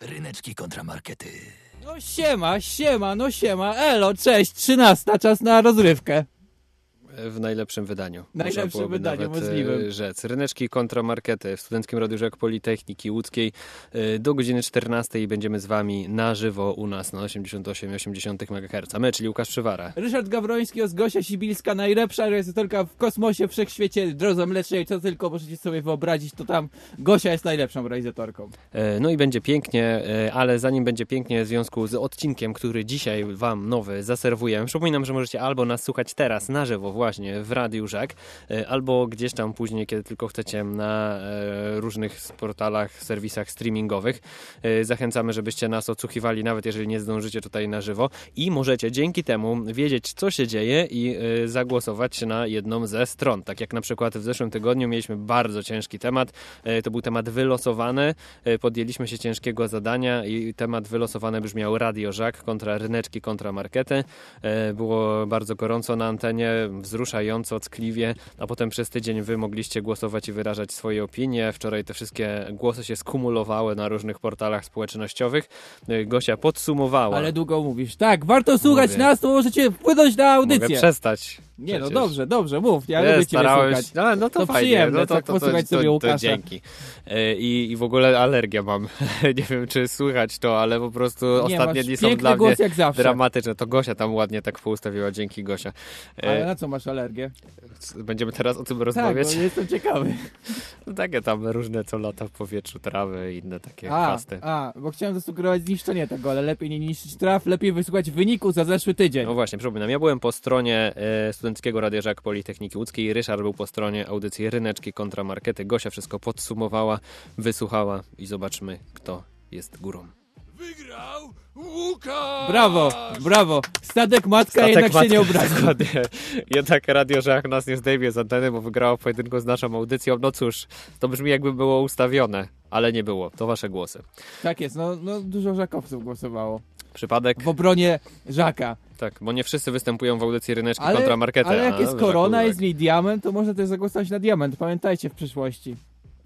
Ryneczki kontramarkety. No siema, siema, no siema, elo, cześć, trzynasta, czas na rozrywkę. W najlepszym wydaniu. Najlepszym wydaniu nawet, możliwym. e, Rzec. Ryneczki kontramarkety w Studenckim Radiu Rzek Politechniki Łódzkiej e, do godziny 14 i będziemy z wami na żywo u nas na 88,8 MHz. My, czyli Łukasz Przywara. Ryszard Gawroński oraz Gosia Sibilska, najlepsza realizatorka w kosmosie, wszechświecie, drodze mlecznej, co tylko możecie sobie wyobrazić, to tam Gosia jest najlepszą realizatorką. E, No i będzie pięknie, e, ale zanim będzie pięknie w związku z odcinkiem, który dzisiaj wam nowy zaserwujemy, przypominam, że możecie albo nas słuchać teraz na żywo właśnie w Radiu Żak, e, albo gdzieś tam później, kiedy tylko chcecie na e, różnych portalach, serwisach streamingowych. E, Zachęcamy, żebyście nas odsłuchiwali, nawet jeżeli nie zdążycie tutaj na żywo i możecie dzięki temu wiedzieć, co się dzieje i zagłosować na jedną ze stron. Tak jak na przykład w zeszłym tygodniu mieliśmy bardzo ciężki temat. To był temat wylosowany. Podjęliśmy się ciężkiego zadania i temat wylosowany brzmiał Radio Żak kontra ryneczki, kontra markety. Było bardzo gorąco na antenie, wzruszająco, ckliwie, a potem przez tydzień wy mogliście głosować i wyrażać swoje opinie. Wczoraj te wszystkie głosy się skumulowały na różnych portalach społecznościowych. E, Gosia podsumowała. Ale długo mówisz. Tak, warto słuchać Mówię. nas, to możecie wpłynąć na Mogę audycję. przestać. Nie no, przecież. dobrze, dobrze, mów, ja Nie, lubię ciebie słuchać. No, no to, To fajnie. przyjemne, no to, tak to, to, posłuchać to, sobie to, Łukasza. dzięki. E, I, I w ogóle alergię mam. nie wiem, czy słychać to, ale po prostu Nie, ostatnie dni są dla mnie dramatyczne. To Gosia tam ładnie tak poustawiła. Dzięki, Gosia. E, Ale na co masz alergię? Będziemy teraz o tym Tak, rozmawiać. bo jestem ciekawy. No, takie tam różne co lata w powietrzu, trawy i inne takie A, chwasty. a, bo chciałem zasugerować zniszczenie tego, ale lepiej nie niszczyć traw, lepiej wysłuchać wyniku za zeszły tydzień. No właśnie, przypominam, ja byłem po stronie e, Studenckiego Radia Żak Politechniki Łódzkiej, Ryszard był po stronie audycji Ryneczki kontra Markety. Gosia wszystko podsumowała, wysłuchała i zobaczmy, kto jest górą. Wygrał Łukasz! Brawo, brawo. Statek matka Statek jednak się nie matka, obrazi. Dokładnie. Jednak Radio Żak nas nie zdejmie z anteny, bo wygrało w pojedynku z naszą audycją. No cóż, to brzmi jakby było ustawione, ale nie było. To wasze głosy. Tak jest, no, no dużo żakowców głosowało. Przypadek? W obronie żaka. Tak, bo nie wszyscy występują w audycji Ryneczki Ale, kontra Markety. ale jak a jest Żak korona, jest w niej diament, to można też zagłosować na diament. Pamiętajcie w przyszłości.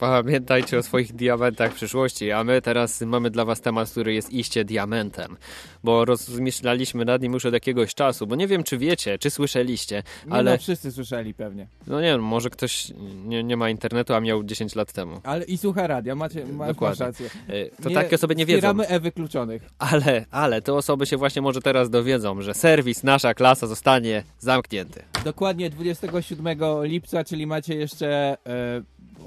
Pamiętajcie o swoich diamentach w przyszłości, a my teraz mamy dla was temat, który jest iście diamentem, bo rozmyślaliśmy nad nim już od jakiegoś czasu, bo nie wiem, czy wiecie, czy słyszeliście, Nie ale no, wszyscy słyszeli pewnie. no nie wiem, może ktoś nie, nie ma internetu, a miał 10 lat temu. Ale i słucha radia, macie, masz, masz Dokładnie. rację. E, To Nie takie osoby nie wiedzą, Wspieramy E wykluczonych. ale, ale te osoby się właśnie może teraz dowiedzą, że serwis Nasza Klasa zostanie zamknięty. Dokładnie 27 lipca, czyli macie jeszcze e,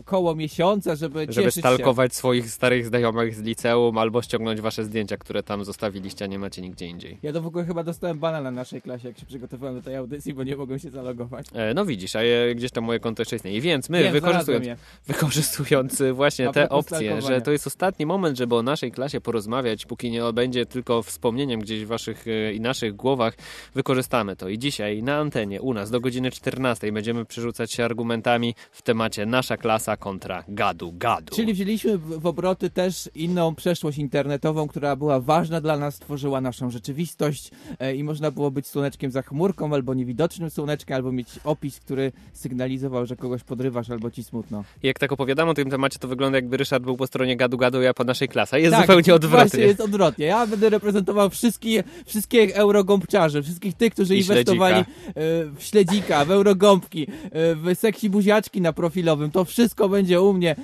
około miesiąca, żeby, Żeby cieszyć się. stalkować swoich starych znajomych z liceum albo ściągnąć wasze zdjęcia, które tam zostawiliście, a nie macie nigdzie indziej. Ja to w ogóle chyba dostałem bana na naszej klasie, jak się przygotowałem do tej audycji, bo nie mogłem się zalogować. E, No widzisz, a je- gdzieś tam moje konto jeszcze istnieje. Więc my, Wiem, wykorzystując, wykorzystując y, właśnie te opcje, że to jest ostatni moment, żeby o naszej klasie porozmawiać, póki nie będzie tylko wspomnieniem gdzieś w waszych y, i naszych głowach, wykorzystamy to. I dzisiaj na antenie u nas do godziny 14 będziemy przerzucać się argumentami w temacie nasza klasa kontra gadu gadu. Czyli wzięliśmy w, obroty też inną przeszłość internetową, która była ważna dla nas, tworzyła naszą rzeczywistość e, i można było być słoneczkiem za chmurką, albo niewidocznym słoneczkiem, albo mieć opis, który sygnalizował, że kogoś podrywasz, albo ci smutno. Jak tak opowiadamy o tym temacie, to wygląda jakby Ryszard był po stronie gadu gadu, ja po naszej klasie. Jest tak, zupełnie Właśnie odwrotnie. jest odwrotnie. Ja będę reprezentował wszystkie, wszystkie eurogąbczarzy, wszystkich tych, którzy I inwestowali śledzika. e, w śledzika, w eurogąbki, e, w seksi buziaczki na profilowym. To wszystko będzie u mnie e,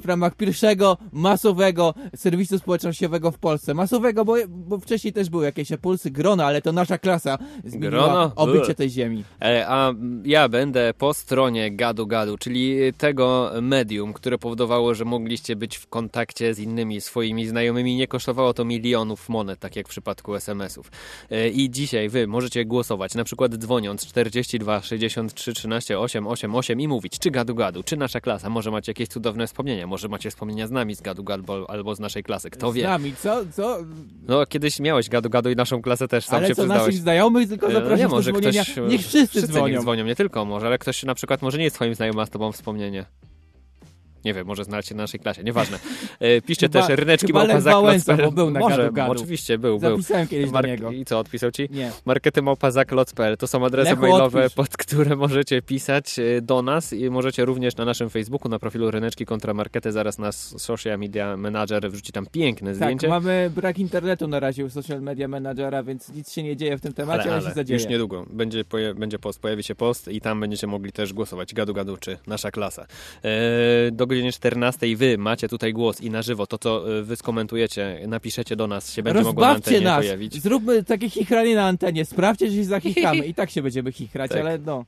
w ramach pierwszego masowego serwisu społecznościowego w Polsce. Masowego, bo, bo wcześniej też były jakieś pulsy grona, ale to nasza klasa zmieniła Grono? obycie tej ziemi. E, A ja będę po stronie gadu gadu, czyli tego medium, które powodowało, że mogliście być w kontakcie z innymi swoimi znajomymi. Nie kosztowało to milionów monet, tak jak w przypadku SMS-ów. E, I dzisiaj wy możecie głosować, na przykład dzwoniąc 42 63 13 888 i mówić, czy gadu gadu, czy nasza klasa. Może macie jakieś cudowne wspomnienia, może macie wspomnienia z nami z gadu gadu albo, albo z naszej klasy, kto Z wie. nami, co? co? No kiedyś miałeś gadu gadu i naszą klasę też, sam ale się co, przyznałeś. naszych znajomych tylko E, zaprosić nie, może ktoś, Niech wszyscy, wszyscy dzwonią. niech dzwonią, nie tylko może, ale ktoś na przykład może nie jest twoim znajomym, a z tobą wspomnienie. Nie wiem, może znaleźć się na naszej klasie, nieważne. E, piszcie Chyba- też ryneczki małpa Wałęsa, bo był na Może, gadu gadu. oczywiście, był, był. Zapisałem kiedyś do Mark- niego. I co, odpisał ci? Nie. Markety małpa.zaklot.pl to są adresy Lechu, mailowe, odpisz. pod które możecie pisać e, do nas i możecie również na naszym Facebooku, na profilu Ryneczki kontra Markety, zaraz nas social media manager wrzuci tam piękne Tak, zdjęcie. mamy brak internetu na razie u social media managera, więc nic się nie dzieje w tym temacie, ale, się zadzieje. już niedługo będzie, poja- będzie post, pojawi się post i tam będziecie mogli też głosować. Gadu gadu czy nasza klasa. E, do godziny 14 wy macie tutaj głos i na żywo. To, co e, wy skomentujecie, napiszecie do nas, się będzie mogło na Rozbawcie antenie nas, pojawić. zróbmy takie chichranie na antenie, sprawdźcie, że się zachichamy i tak się będziemy chichrać, Tak. ale no.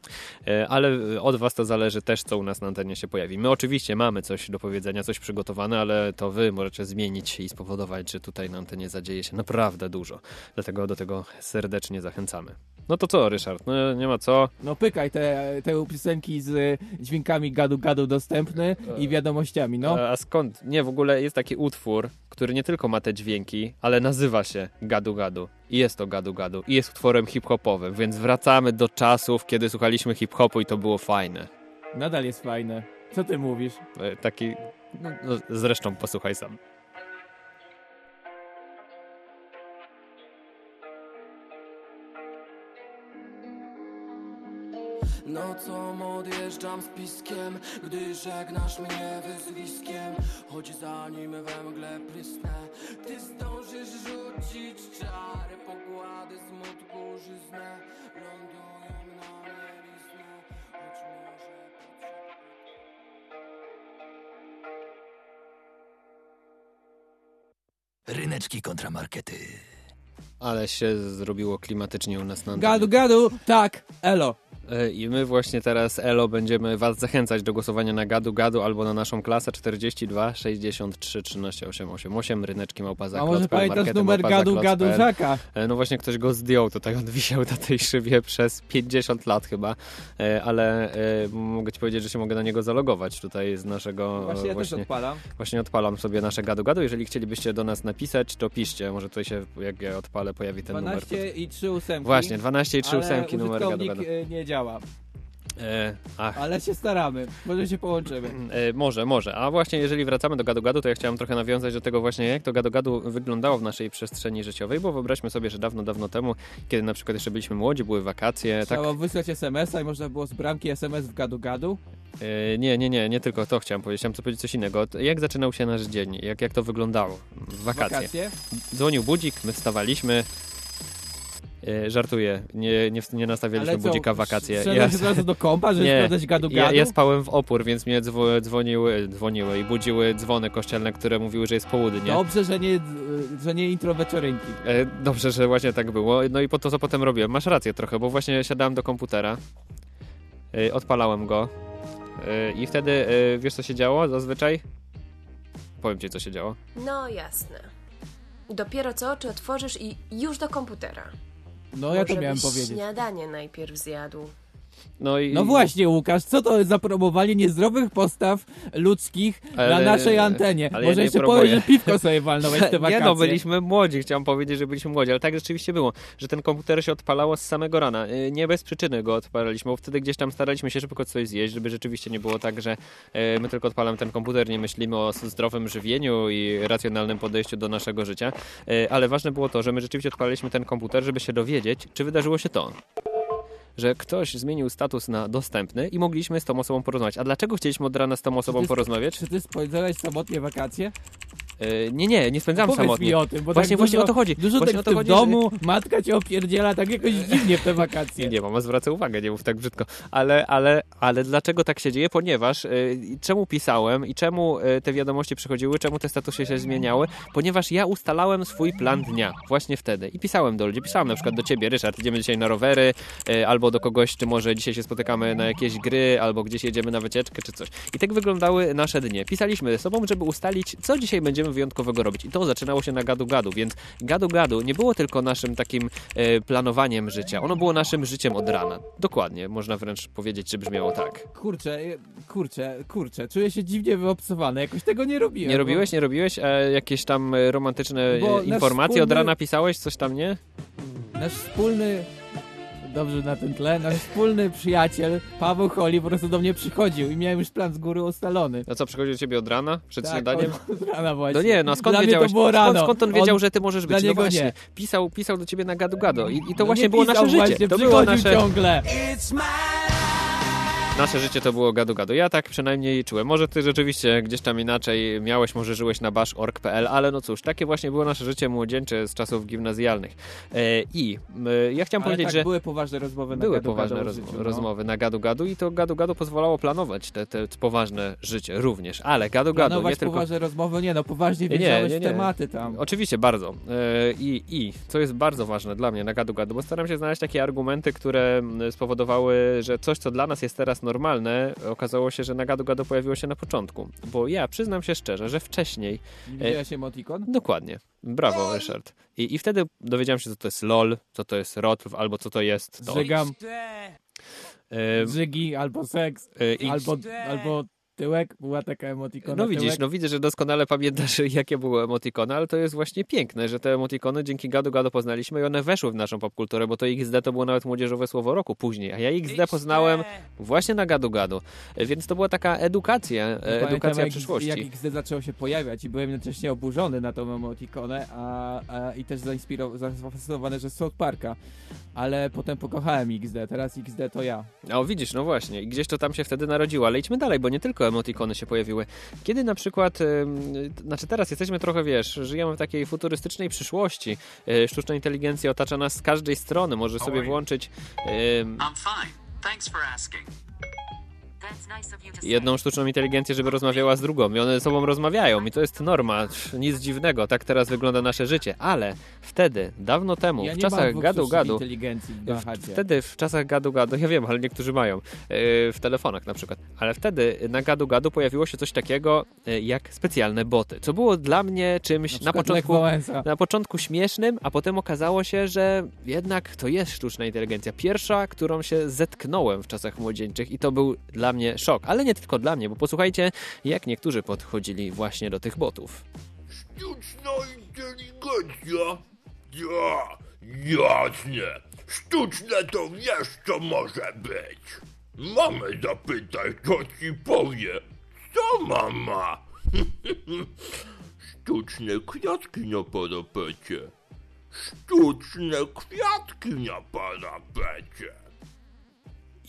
E, ale od was to zależy też, co u nas na antenie się pojawi. My oczywiście mamy coś do powiedzenia, coś przygotowane, ale to wy możecie zmienić i spowodować, że tutaj na antenie zadzieje się naprawdę dużo. Dlatego do tego serdecznie zachęcamy. No to co, Ryszard? No nie ma co. No pykaj te, te piosenki z dźwiękami gadu-gadu dostępny i wiadomościami, no. A, a skąd? Nie, w ogóle jest taki utwór, który nie tylko ma te dźwięki, ale nazywa się Gadu Gadu. I jest to Gadu Gadu. I jest utworem hip-hopowym, więc wracamy do czasów, kiedy słuchaliśmy hip-hopu i to było fajne. Nadal jest fajne. Co ty mówisz? E, Taki... No, no, zresztą posłuchaj sam. Nocą odjeżdżam z piskiem Gdy żegnasz mnie wyzwiskiem Choć zanim we mgle prysnę Ty zdążysz rzucić czary Pogłady smutku żyznę Lądują na mieliznę Choć może Ryneczki kontra markety. Ale się zrobiło klimatycznie u nas na. Gadu, gadu, tak, elo. E, I my właśnie teraz, Elo, będziemy was zachęcać do głosowania na Gadu Gadu albo na naszą klasę 42 63 13 888 ryneczki małpa A może pamiętasz numer gadu, gadu. Żaka? E, No właśnie ktoś go zdjął, tutaj on wisiał na tej szybie przez 50 lat chyba, E, ale mogę ci powiedzieć, że się mogę na niego zalogować tutaj z naszego... Właśnie ja też właśnie, odpalam. właśnie odpalam sobie nasze gadu gadu, jeżeli chcielibyście do nas napisać, to piszcie, może tutaj się, jak ja odpalę, pojawi ten numer. 12 i 3 ósemki. Właśnie, 12 i 3 ale ósemki numer gadu gadu. nie działa. E, ach, Ale się staramy. Może się połączymy. E, może, może. A właśnie jeżeli wracamy do gadu-gadu, to ja chciałem trochę nawiązać do tego właśnie, jak to gadu-gadu wyglądało w naszej przestrzeni życiowej, bo wyobraźmy sobie, że dawno, dawno temu, kiedy na przykład jeszcze byliśmy młodzi, były wakacje, tak... Trzeba wysłać SMS-a i można było z bramki SMS w gadu-gadu. E, nie, nie, nie, nie tylko to chciałem powiedzieć, chciałem powiedzieć coś innego. Jak zaczynał się nasz dzień? Jak, jak to wyglądało? W wakacje. Wakacje. Dzwonił budzik, my wstawaliśmy. E, żartuję, nie, nie, nie nastawialiśmy co, budzika w wakacje. Od razu do kompa, żeby Nie, sprawdzać gadu-gadu? Ja, ja spałem w opór, więc mnie dzwo, dzwoniły, dzwoniły i budziły dzwony kościelne, które mówiły, że jest południe. Dobrze, że nie, że nie intro wieczorynki. E, Dobrze, że właśnie tak było. No i po to, co potem robiłem. Masz rację trochę, bo właśnie siadałem do komputera, e, odpalałem go e, i wtedy, e, wiesz co się działo zazwyczaj? Powiem ci, co się działo. No jasne. Dopiero co oczy otworzysz i już do komputera. No ja to miałem powiedzieć. śniadanie najpierw zjadł. No, i, No właśnie, Łukasz, co to jest za promowanie niezdrowych postaw ludzkich na Ale- naszej antenie? ja Może nie jeszcze powiesz, że piwko sobie walnąłeś te wakacje. Nie no, byliśmy młodzi, chciałem powiedzieć, że byliśmy młodzi, ale tak rzeczywiście było, że ten komputer się odpalało z samego rana. E, Nie bez przyczyny go odpalaliśmy, bo wtedy gdzieś tam staraliśmy się szybko coś zjeść, żeby rzeczywiście nie było tak, że e, my tylko odpalamy ten komputer, nie myślimy o zdrowym żywieniu i racjonalnym podejściu do naszego życia, E, ale ważne było to, że my rzeczywiście odpalaliśmy ten komputer, żeby się dowiedzieć, czy wydarzyło się to że ktoś zmienił status na dostępny i mogliśmy z tą osobą porozmawiać. A dlaczego chcieliśmy od rana z tą osobą ty- porozmawiać? Czy ty spędzałeś samotnie wakacje? E, nie, nie, nie spędzałem Powiedz samotnie. mi o tym, bo Właśnie- tak właśnie dużo, o to chodzi. Dużo Właśnie tak o w to tym chodzi, że- domu, matka cię opierdziela tak jakoś dziwnie w te wakacje. Nie, nie, mama zwraca uwagę, nie mów tak brzydko. Ale, ale, ale dlaczego tak się dzieje? Ponieważ y, czemu pisałem i czemu y, te wiadomości przychodziły, czemu te statusy się zmieniały? Ponieważ ja ustalałem swój plan dnia właśnie wtedy i pisałem do ludzi. Pisałem na przykład do ciebie, Ryszard, idziemy dzisiaj na rowery, y, albo do kogoś, czy może dzisiaj się spotykamy na jakieś gry, albo gdzieś jedziemy na wycieczkę, czy coś. I tak wyglądały nasze dnie. Pisaliśmy ze sobą, żeby ustalić, co dzisiaj będziemy wyjątkowego robić. I to zaczynało się na gadu-gadu, więc gadu-gadu nie było tylko naszym takim e, planowaniem życia. Ono było naszym życiem od rana. Dokładnie, można wręcz powiedzieć, że brzmiało tak. Kurczę, kurczę, kurczę, czuję się dziwnie wyobcowany, jakoś tego nie robiłem. Nie bo- robiłeś, nie robiłeś? A jakieś tam e, romantyczne Bo e, informacje od wspólny- rana pisałeś? Coś tam, nie? Nasz wspólny dobrze na tym tle. Nasz wspólny przyjaciel Paweł Holi po prostu do mnie przychodził i miałem już plan z góry ustalony. No co, przychodził do ciebie od rana? Przed Tak, śniadaniem? od rana właśnie. No nie, no skąd Dla wiedziałeś? to było rano. Skąd, skąd on wiedział, On- że ty możesz dla być? No niego właśnie, nie. pisał, pisał do ciebie na gadu gado i, i to No właśnie nie było pisał nasze właśnie, życie. To było nasze, ciągle. Nasze życie to było gadu gadu. Ja tak przynajmniej czułem. Może ty rzeczywiście gdzieś tam inaczej miałeś, może żyłeś na bash.org.pl, ale no cóż, takie właśnie było nasze życie młodzieńcze z czasów gimnazjalnych. E, I ja chciałem Ale powiedzieć, tak, że były poważne rozmowy na były gadu, poważne gadu o roz, życiu, no. rozmowy na gadu gadu i to gadu gadu pozwalało planować te, te poważne życie również. Ale gadu gadu, nie Planować tylko... poważne rozmowy, nie no, poważnie Nie, wiedziałeś nie, nie. w tematy tam. Oczywiście, bardzo. E, I, I co jest bardzo ważne dla mnie na gadu gadu, bo staram się znaleźć takie argumenty, które spowodowały, że coś, co dla nas jest teraz normalne, okazało się, że na gadu gadu pojawiło się na początku. Bo ja przyznam się szczerze, że wcześniej, Widziałeś emotikon? dokładnie, brawo Ryszard, i, i wtedy dowiedziałem się, co to jest LOL, co to jest ROTW, albo co to jest to. Zżygam, E, żygi, albo seks, e, i- albo, albo tyłek, była taka emotikona No widzisz, tyłek. no widzę, że doskonale pamiętasz, jakie były emotikony, ale to jest właśnie piękne, że te emotikony dzięki gadu gadu poznaliśmy i one weszły w naszą popkulturę, bo to XD to było nawet młodzieżowe słowo roku później, a ja XD poznałem właśnie na gadu gadu, więc to była taka edukacja, Pamiętam, edukacja jak, przyszłości. Jak XD zaczęło się pojawiać i byłem jednocześnie oburzony na tą emotikonę a, a, i też zainspirowany, zafascynowany, że South Parka. Ale potem pokochałem XD, teraz XD to ja. O, widzisz, no właśnie, i gdzieś to tam się wtedy narodziło, ale idźmy dalej, bo nie tylko emotikony się pojawiły. Kiedy na przykład, znaczy teraz jesteśmy trochę, wiesz, żyjemy w takiej futurystycznej przyszłości, y, sztuczna inteligencja otacza nas z każdej strony, może sobie włączyć I'm fine. Thanks for asking. Jedną sztuczną inteligencję, żeby rozmawiała z drugą. I one ze sobą rozmawiają i to jest norma, nic dziwnego, tak teraz wygląda nasze życie, ale wtedy, dawno temu, ja w czasach gadu gadu, na w-. Wtedy w czasach gadu gadu, ja wiem, ale niektórzy mają, yy, w telefonach na przykład, ale wtedy na gadu gadu pojawiło się coś takiego yy, jak specjalne boty, co było dla mnie czymś na, Lech początku na początku śmiesznym, a potem okazało się, że jednak to jest sztuczna inteligencja. Pierwsza, którą się zetknąłem w czasach młodzieńczych i to był dla mnie szok, ale nie tylko dla mnie, bo posłuchajcie, jak niektórzy podchodzili właśnie do tych botów. Sztuczna inteligencja? Ja, jasne. Sztuczne to wiesz, co może być. Mamę zapytaj, co ci powie. Co mama? Sztuczne kwiatki na parapecie. Sztuczne kwiatki na parapecie.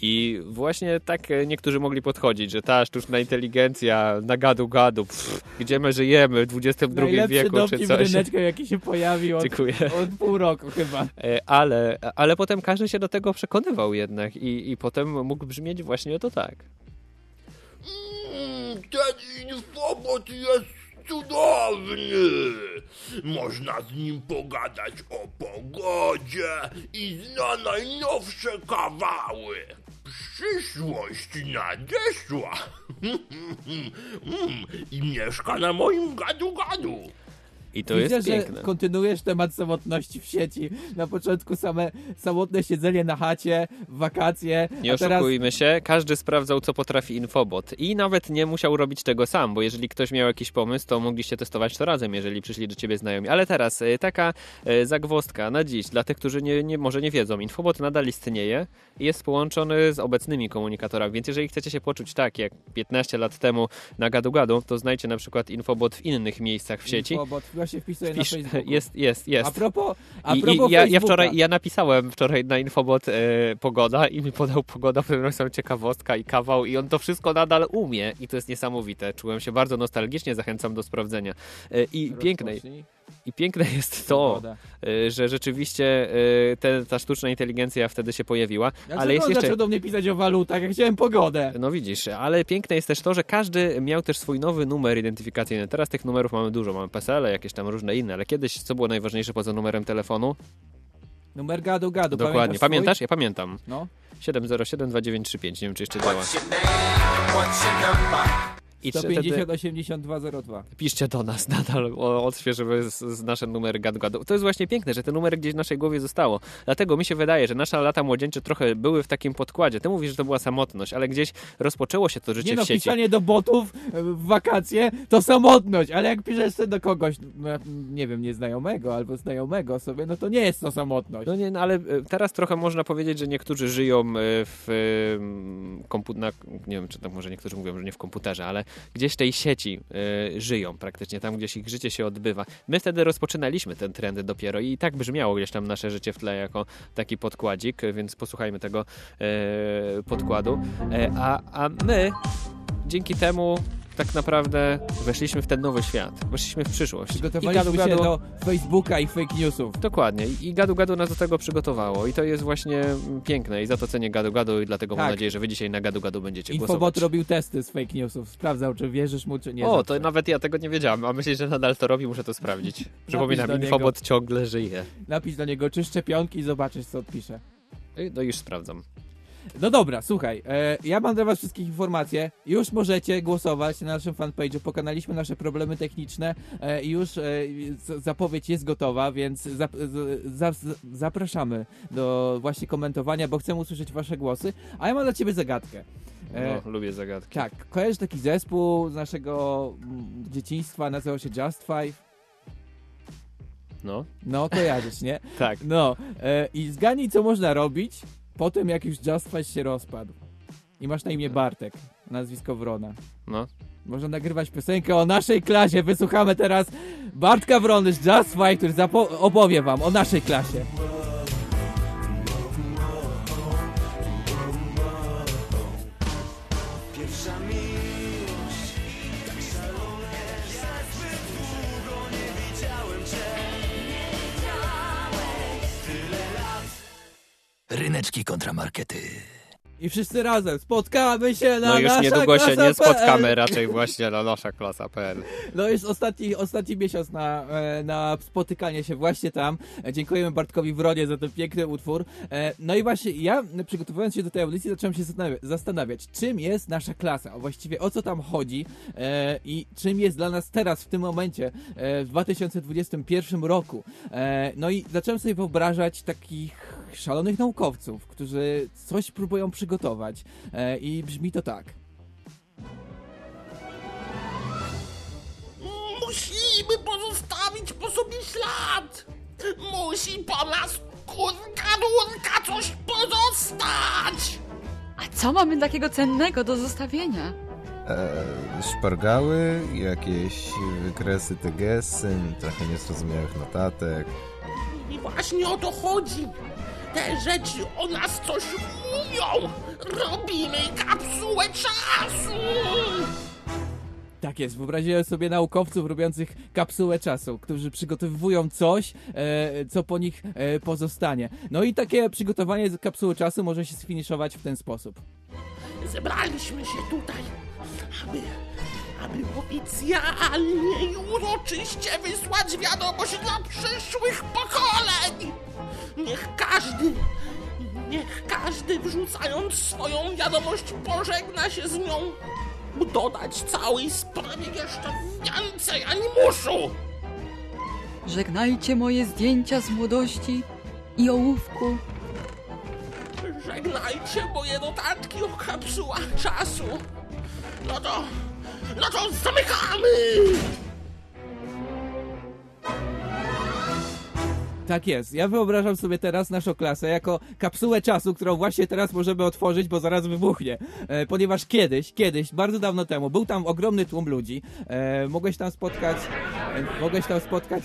I właśnie tak e, niektórzy mogli podchodzić, że ta sztuczna inteligencja na gadu gadu, pff, gdzie my żyjemy w XXI Najlepszy wieku czy coś. ryneczka, jaki się pojawił od, Dziękuję. od pół roku chyba. E, Ale, ale potem każdy się do tego przekonywał jednak i, i potem mógł brzmieć właśnie to tak. Mm, ten infobot jest cudowny. Można z nim pogadać o pogodzie i zna najnowsze kawały. Przyszłość nadeszła. Mm, I mieszka na moim gadu-gadu. I to Widzę, jest że piękne. kontynuujesz temat samotności w sieci. Na początku same samotne siedzenie na chacie, wakacje, Nie a teraz oszukujmy się, każdy sprawdzał, co potrafi infobot. I nawet nie musiał robić tego sam, bo jeżeli ktoś miał jakiś pomysł, to mogliście testować to razem, jeżeli przyszli do ciebie znajomi. Ale teraz e, taka e, zagwozdka na dziś, dla tych, którzy nie, nie, może nie wiedzą. Infobot nadal istnieje i jest połączony z obecnymi komunikatorami, więc jeżeli chcecie się poczuć tak, jak 15 lat temu na gadu-gadu, to znajdźcie na przykład infobot w innych miejscach w sieci. Infobot, chyba się wpisuję Pisz, na Facebooku. jest, jest, jest. A propos, a I, propos i ja, ja wczoraj ja napisałem wczoraj na infobot e, pogoda i mi podał pogoda, w którym napisałem ciekawostka i kawał i on to wszystko nadal umie i to jest niesamowite. Czułem się bardzo nostalgicznie, zachęcam do sprawdzenia. E, I piękne, Rozpocznij. I piękne jest to, Pogoda. e, że rzeczywiście e, te, ta sztuczna inteligencja wtedy się pojawiła, Ja ale jest jeszcze... zaczął do mnie pisać o walutach, ja chciałem pogodę. No widzisz, ale piękne jest też to, że każdy miał też swój nowy numer identyfikacyjny. Teraz tych numerów mamy dużo, mamy PESEL, jakieś tam różne inne, ale kiedyś co było najważniejsze poza numerem telefonu? Numer gadu gadu. Dokładnie, Pamiętasz? pamiętasz? swój? Ja pamiętam. No. 7072935, nie wiem czy jeszcze działa. I czy 150 wtedy 8202. piszcie do nas nadal, o- odświeżymy z, z nasze numery gadu gadu. To jest właśnie piękne, że te numery gdzieś w naszej głowie zostało. Dlatego mi się wydaje, że nasze lata młodzieńcze trochę były w takim podkładzie. Ty mówisz, że to była samotność, ale gdzieś rozpoczęło się to życie Nie no, w sieci. pisanie do botów e, w wakacje to samotność, ale jak piszesz sobie do kogoś, no, nie wiem, nieznajomego albo znajomego sobie, no to nie jest to samotność. No nie, no ale e, teraz trochę można powiedzieć, że niektórzy żyją e, w komputerze, nie wiem, czy tam może niektórzy mówią, że nie w komputerze, ale gdzieś tej sieci e, żyją praktycznie, tam gdzieś ich życie się odbywa. My wtedy rozpoczynaliśmy ten trend dopiero i tak brzmiało gdzieś tam nasze życie w tle jako taki podkładzik, więc posłuchajmy tego e, podkładu. E, a, a my dzięki temu tak naprawdę weszliśmy w ten nowy świat, weszliśmy w przyszłość. I Przygotowaliśmy gadu, się gadu, do Facebooka i fake newsów. Dokładnie. I Gadu Gadu nas do tego przygotowało. I to jest właśnie mm, piękne. I za to cenię Gadu Gadu i dlatego mam Tak. nadzieję, że wy dzisiaj na Gadu Gadu będziecie Infobot głosować. robił testy z fake newsów, sprawdzał, czy wierzysz mu, czy nie. o, to nawet ja tego nie wiedziałem. A myślisz, że nadal to robi? Muszę to sprawdzić. Przypominam, do niego. Infobot ciągle żyje. Napisz do niego, czy szczepionki i zobaczysz, co odpisze. I- No już sprawdzam. No dobra, słuchaj, e, ja mam dla was wszystkich informacje. Już możecie głosować na naszym fanpage'u. Pokonaliśmy nasze problemy techniczne e, i już e, z, zapowiedź jest gotowa, więc zap, z, za, z, zapraszamy do właśnie komentowania, bo chcę usłyszeć wasze głosy. A ja mam dla ciebie zagadkę. E, No, lubię zagadki. tak, kojarzysz taki zespół z naszego mm, dzieciństwa, nazywał się Just Five? No, No, kojarzysz, nie? tak. No, e, i zgadnij, co można robić po tym, jak już Just Five się rozpadł. I masz na imię Bartek, nazwisko Wrona. No. Można nagrywać piosenkę o naszej klasie. Wysłuchamy teraz Bartka Wrony z Just Five, który opowie wam o naszej klasie. Ryneczki kontramarkety. I wszyscy razem spotkamy się na No już nasza niedługo się nie spotkamy PL. raczej właśnie na nasza klasa.pl. No jest ostatni, ostatni miesiąc na, e, na spotykanie się właśnie tam. E, Dziękujemy Bartkowi Wronie za ten piękny utwór. E, No i właśnie ja przygotowując się do tej audycji zacząłem się zastanawia- zastanawiać, czym jest nasza klasa, a właściwie o co tam chodzi i czym jest dla nas teraz w tym momencie w 2021 roku. No i zacząłem sobie wyobrażać takich szalonych naukowców, którzy coś próbują przygotować E, i brzmi to tak. Musimy pozostawić po sobie ślad! Musi po nas kurka nurka coś pozostać! A co mamy takiego cennego do zostawienia? E, szpargały, jakieś wykresy tegesy, trochę niezrozumiałych notatek. I właśnie o to chodzi! Te rzeczy o nas coś mówią! Robimy kapsułę czasu! Tak jest, wyobraziłem sobie naukowców robiących kapsułę czasu, którzy przygotowują coś, e, co po nich e, pozostanie. No i takie przygotowanie kapsuły czasu może się sfiniszować w ten sposób. Zebraliśmy się tutaj, aby, aby oficjalnie i uroczyście wysłać wiadomość dla przyszłych pokoleń. Niech każdy, niech każdy wrzucając swoją wiadomość pożegna się z nią, dodać całej sprawie jeszcze więcej animuszu. Żegnajcie moje zdjęcia z młodości i ołówku. Żegnajcie moje notatki o kapsułach czasu. No to, no to zamykamy! Tak jest. Ja wyobrażam sobie teraz naszą klasę jako kapsułę czasu, którą właśnie teraz możemy otworzyć, bo zaraz wybuchnie. E, ponieważ kiedyś, kiedyś, bardzo dawno temu, był tam ogromny tłum ludzi. E, mogłeś tam spotkać, e, mogłeś tam spotkać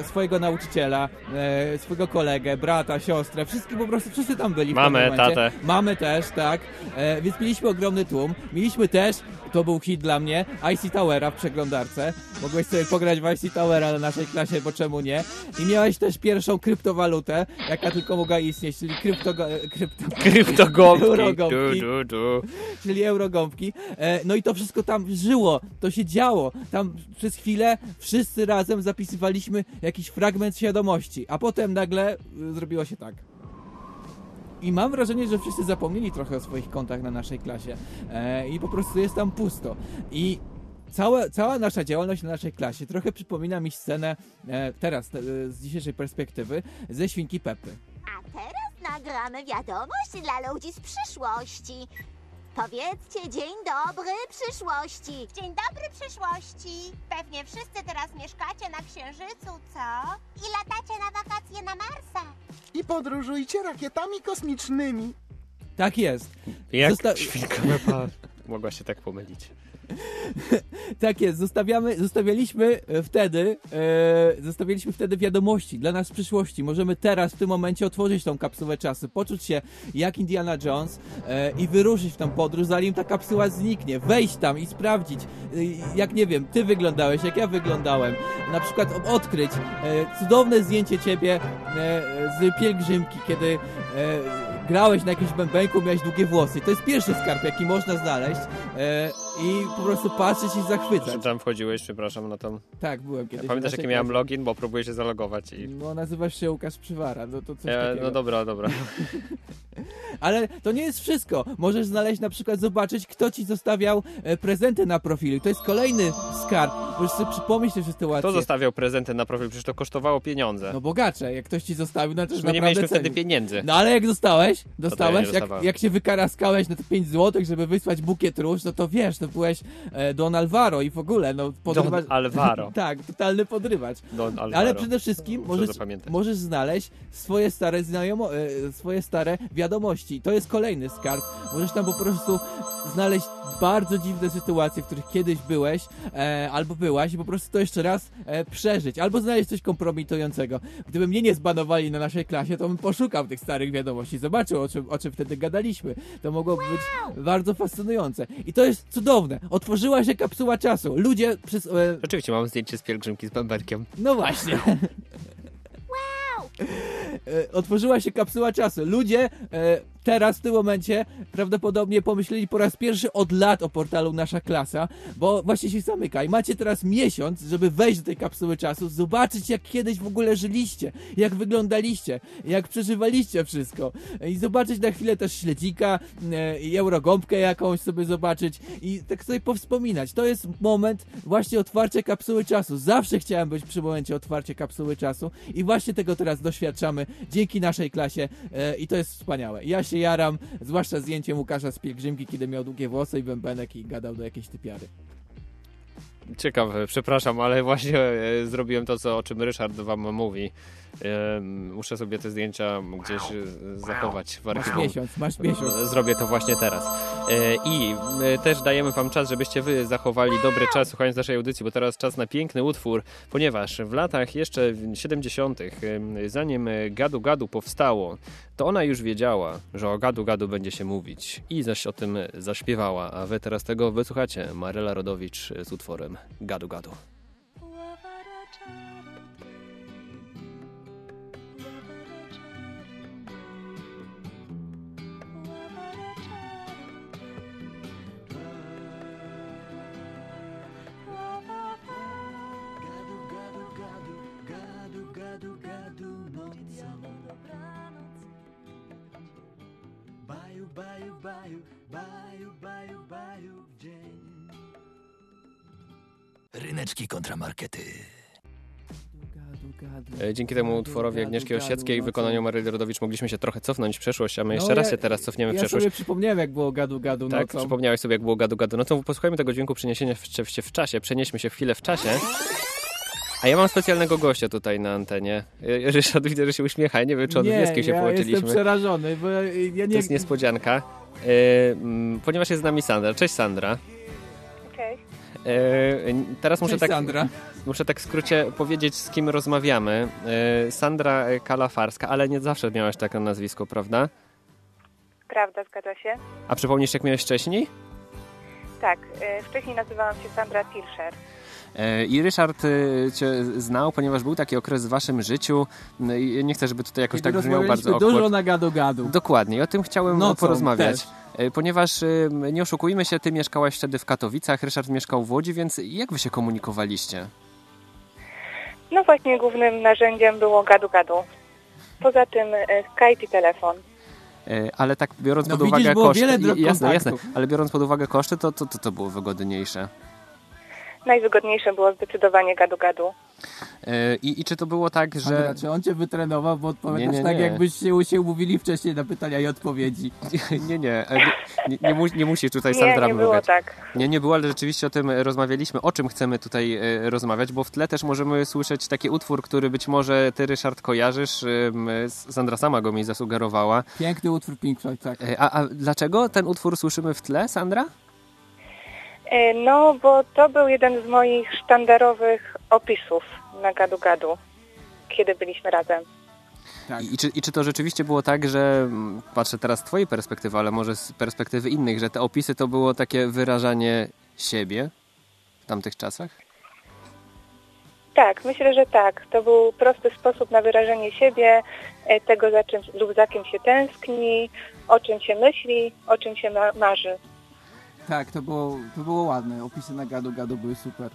e, swojego nauczyciela, e, swojego kolegę, brata, siostrę. Wszyscy po prostu, wszyscy tam byli. momencie. tatę. Mamy też, tak. E, więc mieliśmy ogromny tłum. Mieliśmy też, to był hit dla mnie, IC Towera w przeglądarce. Mogłeś sobie pograć w IC Towera na naszej klasie, bo czemu nie? I miałeś też pierwszą kryptowalutę, jaka tylko mogła istnieć, czyli krypto... krypto Kryptogąbki. Eurogąbki. Du, du, du. czyli eurogąbki. E, no i to wszystko tam żyło, to się działo. Tam przez chwilę wszyscy razem zapisywaliśmy jakiś fragment świadomości, a potem nagle y, zrobiło się tak. I mam wrażenie, że wszyscy zapomnieli trochę o swoich kontach na naszej klasie e, i po prostu jest tam pusto. I cała, cała nasza działalność na naszej klasie trochę przypomina mi scenę e, teraz, e, z dzisiejszej perspektywy, ze Świnki Pepy. A teraz nagramy wiadomość dla ludzi z przyszłości. Powiedzcie dzień dobry przyszłości. Dzień dobry przyszłości. Pewnie wszyscy teraz mieszkacie na Księżycu, co? I latacie na wakacje na Marsa. Podróżujcie rakietami kosmicznymi. Tak jest. Jak Zosta- świnka mogła się tak pomylić? Tak jest, zostawiamy, zostawialiśmy e, wtedy, e, zostawialiśmy wtedy wiadomości dla nas w przyszłości. Możemy teraz, w tym momencie otworzyć tą kapsułę czasu, poczuć się jak Indiana Jones e, i wyruszyć w tą podróż, zanim ta kapsuła zniknie. Wejść tam i sprawdzić, e, jak nie wiem, ty wyglądałeś, jak ja wyglądałem. Na przykład odkryć e, cudowne zdjęcie ciebie e, z pielgrzymki, kiedy grałeś na jakimś bębenku, miałeś długie włosy. To jest pierwszy skarb, jaki można znaleźć e, i po prostu patrzeć i zachwycać. Czy tam wchodziłeś, przepraszam, na tą... Tak, byłem kiedyś. Pamiętasz, w jaki miałem login, bo próbuję się zalogować i... No, nazywasz się Łukasz Przywara, no to coś E, takiego. no dobra, dobra. Ale to nie jest wszystko. Możesz znaleźć na przykład, zobaczyć, kto ci zostawiał e, prezenty na profilu. To jest kolejny skarb. Możesz sobie przypomnieć tę sytuację. Kto zostawiał prezenty na profil? Przecież to kosztowało pieniądze. No bogacze, jak ktoś ci zostawił, no to my nie mieliśmy wtedy pieniędzy. No ale jak dostałeś, ja nie dostałeś, jak, jak się wykaraskałeś na te 5 złotych, żeby wysłać bukiet róż, no to wiesz, to byłeś e, Don Alvaro i w ogóle, no podrywasz... Don Alvaro. tak, totalny podrywacz. Don Alvaro. Ale przede wszystkim możesz, możesz znaleźć swoje stare znajomo, e, swoje stare wiadomości. To jest kolejny skarb. Możesz tam po prostu znaleźć bardzo dziwne sytuacje, w których kiedyś byłeś e, albo byłaś i po prostu to jeszcze raz e, przeżyć. Albo znaleźć coś kompromitującego. Gdyby mnie nie zbanowali na naszej klasie, to bym poszukał tych starych wiadomości, zobaczył o czym, o czym wtedy gadaliśmy. To mogło być bardzo fascynujące. I to jest cudowne. Otworzyła się kapsuła czasu. Ludzie przez... E, Rzeczywiście mam zdjęcie z pielgrzymki z bębenkiem. no właśnie. E, Otworzyła się kapsuła czasu. Ludzie e, teraz, w tym momencie, prawdopodobnie pomyśleli po raz pierwszy od lat o portalu Nasza Klasa, bo właśnie się zamyka i macie teraz miesiąc, żeby wejść do tej kapsuły czasu, zobaczyć jak kiedyś w ogóle żyliście, jak wyglądaliście, jak przeżywaliście wszystko i zobaczyć na chwilę też śledzika e, eurogąbkę jakąś sobie zobaczyć i tak sobie powspominać. To jest moment właśnie otwarcia kapsuły czasu. Zawsze chciałem być przy momencie otwarcia kapsuły czasu i właśnie tego teraz doświadczamy dzięki naszej klasie e, i to jest wspaniałe. Ja się jaram, zwłaszcza zdjęciem Łukasza z pielgrzymki, kiedy miał długie włosy i bębenek i gadał do jakiejś typiary. Ciekawe, przepraszam, ale właśnie e, zrobiłem to, co, o czym Ryszard wam mówi. E, muszę sobie te zdjęcia gdzieś e, zachować w Masz archiwum. miesiąc, masz miesiąc. Zrobię to właśnie teraz. E, I e, też dajemy wam czas, żebyście wy zachowali dobry czas słuchając naszej audycji, bo teraz czas na piękny utwór, ponieważ w latach jeszcze 70., e, zanim e, Gadu Gadu powstało, to ona już wiedziała, że o Gadu Gadu będzie się mówić i zaś o tym zaśpiewała, a wy teraz tego wysłuchacie. Maryla Rodowicz z utworem Gadu. Gadu, baju, baju, baju, w dzień Ryneczki kontramarkety. E, Dzięki temu utworowi Agnieszki Osieckiej i wykonaniu Maryli Rodowicz mogliśmy się trochę cofnąć w przeszłość, a my jeszcze No, raz ja- się teraz cofniemy w Ja przeszłość. sobie przypomniałem, jak było gadu gadu Tak, nocą. przypomniałeś sobie, jak było gadu gadu. No to posłuchajmy tego dźwięku przeniesienia w, się w czasie. Przenieśmy się chwilę w czasie. A ja mam specjalnego gościa tutaj na antenie. Ryszard widzę, że się uśmiecha. Ja nie wiem, czy od nie, Wieskiem się ja połączyliśmy. jestem przerażony, bo ja ja To nie... jest niespodzianka. Mm, ponieważ jest z nami Sandra. Cześć Sandra. Cześć. Y, teraz muszę Cześć, tak, Sandra. muszę tak w skrócie powiedzieć, z kim rozmawiamy. Y, Sandra Kalafarska, ale nie zawsze miałaś takie nazwisko, prawda? Prawda, zgadza się. A przypomnisz, jak miałeś wcześniej? Tak, wcześniej nazywałam się Sandra Tilscher. E, I Ryszard e, cię znał, ponieważ był taki okres w waszym życiu. No i nie chcę, żeby tutaj jakoś Kiedy tak brzmiało bardzo rozmawialiśmy dużo awkward. na gadu gadu. Dokładnie, i o tym chciałem Nocą porozmawiać. też. E, Ponieważ e, nie oszukujmy się, ty mieszkałaś wtedy w Katowicach, Ryszard mieszkał w Łodzi, więc jak wy się komunikowaliście? No właśnie głównym narzędziem było gadu-gadu. Poza tym y, Skype i telefon. E, Ale tak biorąc No pod widzisz, uwagę było koszty, jasne, jasne, kontaktów. ale biorąc pod uwagę koszty, to to, to, to było wygodniejsze. Najwygodniejsze było zdecydowanie gadu-gadu. E, I, I czy to było tak, że... Sandra, czy on cię wytrenował, bo odpowiadasz Nie, nie, tak, nie. jakbyście się umówili wcześniej na pytania i odpowiedzi. Nie, nie, e, nie, nie, nie, mu, nie musi tutaj Nie, Sandra nie było mrugać. tak. Nie, nie było, ale rzeczywiście o tym rozmawialiśmy, o czym chcemy tutaj e, rozmawiać, bo w tle też możemy słyszeć taki utwór, który być może ty, Ryszard, kojarzysz. Sandra sama go mi zasugerowała. Piękny utwór Pink Floyd, tak. A, a dlaczego ten utwór słyszymy w tle, Sandra? E, No, bo to był jeden z moich sztandarowych opisów na gadu-gadu, kiedy byliśmy razem. Tak. I, i, czy, I czy to rzeczywiście było tak, że patrzę teraz z twojej perspektywy, ale może z perspektywy innych, że te opisy to było takie wyrażanie siebie w tamtych czasach? Tak, myślę, że tak. To był prosty sposób na wyrażenie siebie, e, tego za czym lub za kim się tęskni, o czym się myśli, o czym się ma marzy. Tak, to było, to było ładne. Opisy na gadu gadu były super.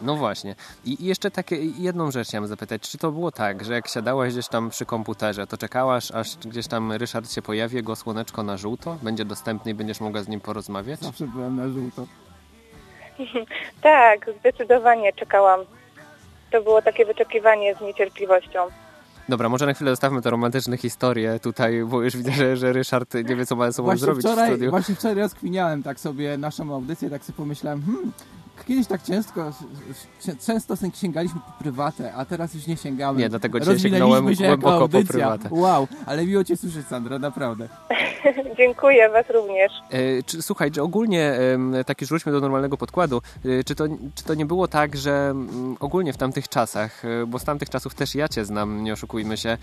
No właśnie. I jeszcze takie jedną rzecz chciałem zapytać. Czy to było tak, że jak siadałaś gdzieś tam przy komputerze, to czekałaś, aż gdzieś tam Ryszard się pojawi, jego słoneczko na żółto? Będzie dostępny i będziesz mogła z nim porozmawiać? Zawsze byłem na żółto. tak, zdecydowanie czekałam. To było takie wyczekiwanie z niecierpliwością. Dobra, może na chwilę zostawmy te romantyczne historie tutaj, bo już widzę, że, że Ryszard nie wie, co ma ze sobą Właśnie zrobić w wczoraj, studiu. właśnie wczoraj rozkminiałem tak sobie naszą audycję, tak sobie pomyślałem, hmm, kiedyś tak często, często sięgaliśmy po prywatę, a teraz już nie sięgamy. Nie, dlatego Rozwinęliśmy sięgnąłem się głęboko po prywatę. Wow, ale miło Cię słyszeć, Sandra, naprawdę. Dziękuję Was również. E, czy, słuchaj, czy ogólnie, em, tak już wróćmy do normalnego podkładu, e, czy to, czy to nie było tak, że mm, ogólnie w tamtych czasach, e, bo z tamtych czasów też ja Cię znam, nie oszukujmy się,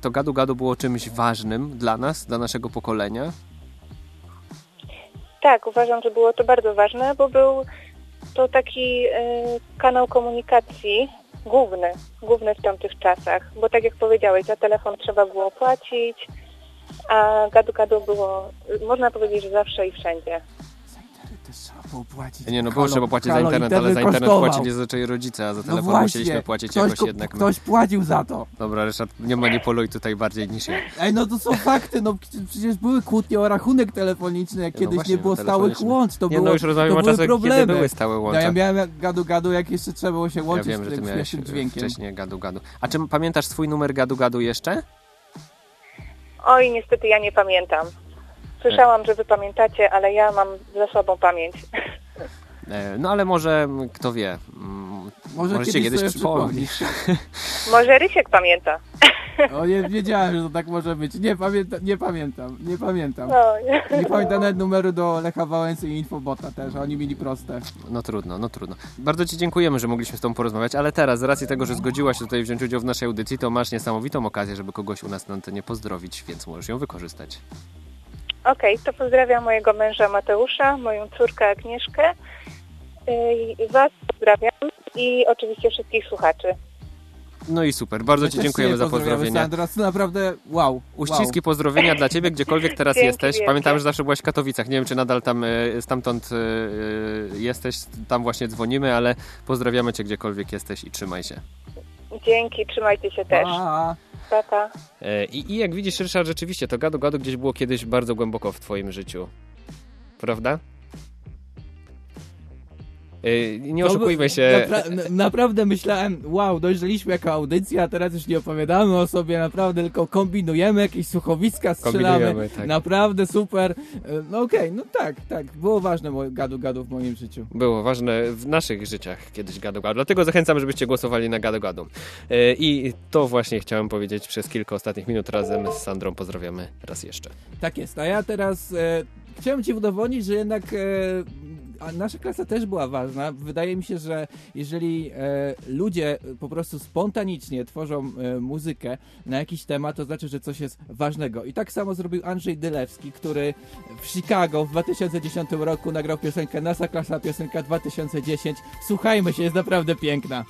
to gadu-gadu było czymś ważnym dla nas, dla naszego pokolenia? Tak, uważam, że było to bardzo ważne, bo był to taki e, kanał komunikacji główny, główny w tamtych czasach, bo tak jak powiedziałeś, za telefon trzeba było płacić, a gadu-gadu było, można powiedzieć, że zawsze i wszędzie. Było płacić. Nie, no było Halo, trzeba płacić halo, za internet, ale za internet kosztował. płacili zazwyczaj rodzice, a za No telefon właśnie, musieliśmy płacić ktoś, jakoś ko- jednak. Ktoś płacił za to. Dobra, Ryszard, nie manipuluj tutaj bardziej niż ja. Ej, no to są fakty, no przecież były kłótnie o rachunek telefoniczny, jak No kiedyś właśnie, nie było no stałych łącz, to Nie, no było, już rozmawiamy to o były czasach, kiedy problemy. były stałe łącza. No, ja miałem gadu-gadu, jak jeszcze trzeba było się Ja łączyć wiem, że z ty tym śmiesznym dźwiękiem. wcześniej gadu-gadu. A czy pamiętasz swój numer gadu-gadu jeszcze? Oj, niestety ja nie pamiętam. Słyszałam, że Wy pamiętacie, ale ja mam za sobą pamięć. E, No ale może, m, kto wie, mm, Może możecie kiedyś kiedyś przypomnieć. Może Rysiek pamięta. O, nie wiedziałem, że to tak może być. Nie, pamięta, nie pamiętam, nie pamiętam. No. Nie pamiętam nawet numeru do Lecha Wałęsy i Infobota też, oni mieli proste. No trudno, no trudno. Bardzo Ci dziękujemy, że mogliśmy z Tobą porozmawiać, ale teraz, z racji tego, że zgodziłaś się tutaj wziąć udział w naszej audycji, to masz niesamowitą okazję, żeby kogoś u nas na antenie pozdrowić, więc możesz ją wykorzystać. Okej, to pozdrawiam mojego męża Mateusza, moją córkę Agnieszkę. Was pozdrawiam i oczywiście wszystkich słuchaczy. No i super, bardzo My Ci dziękujemy za pozdrowienia. Sandra, to naprawdę wow. Uściski, pozdrowienia dla Ciebie, gdziekolwiek teraz Dzięki jesteś. wielkie. Pamiętam, że zawsze byłaś w Katowicach. Nie wiem, czy nadal tam e, stamtąd e, e, jesteś, tam właśnie dzwonimy, ale pozdrawiamy Cię gdziekolwiek jesteś i trzymaj się. Dzięki, trzymajcie się też. Pa. E, I, I jak widzisz, Ryszard, rzeczywiście to gadu-gadu gdzieś było kiedyś bardzo głęboko w Twoim życiu. Prawda? E, Nie oszukujmy się. Napra na- naprawdę myślałem, wow, dojrzeliśmy jako audycja, a teraz już nie opowiadamy o sobie, naprawdę tylko kombinujemy, jakieś słuchowiska strzelamy. Kombinujemy, tak. Naprawdę super. E, No okej, no tak, tak, było ważne moje gadu-gadu w moim życiu. Było ważne w naszych życiach kiedyś gadu-gadu. Dlatego zachęcam, żebyście głosowali na gadu-gadu. E, I to właśnie chciałem powiedzieć przez kilka ostatnich minut razem z Sandrą. Pozdrawiamy raz jeszcze. Tak jest, a ja teraz e, chciałem Ci udowodnić, że jednak e, a nasza klasa też była ważna. Wydaje mi się, że jeżeli e, ludzie po prostu spontanicznie tworzą e, muzykę na jakiś temat, to znaczy, że coś jest ważnego. I tak samo zrobił Andrzej Dylewski, który w Chicago w 2010 roku nagrał piosenkę Nasza klasa piosenka 2010. Słuchajmy się, jest naprawdę piękna.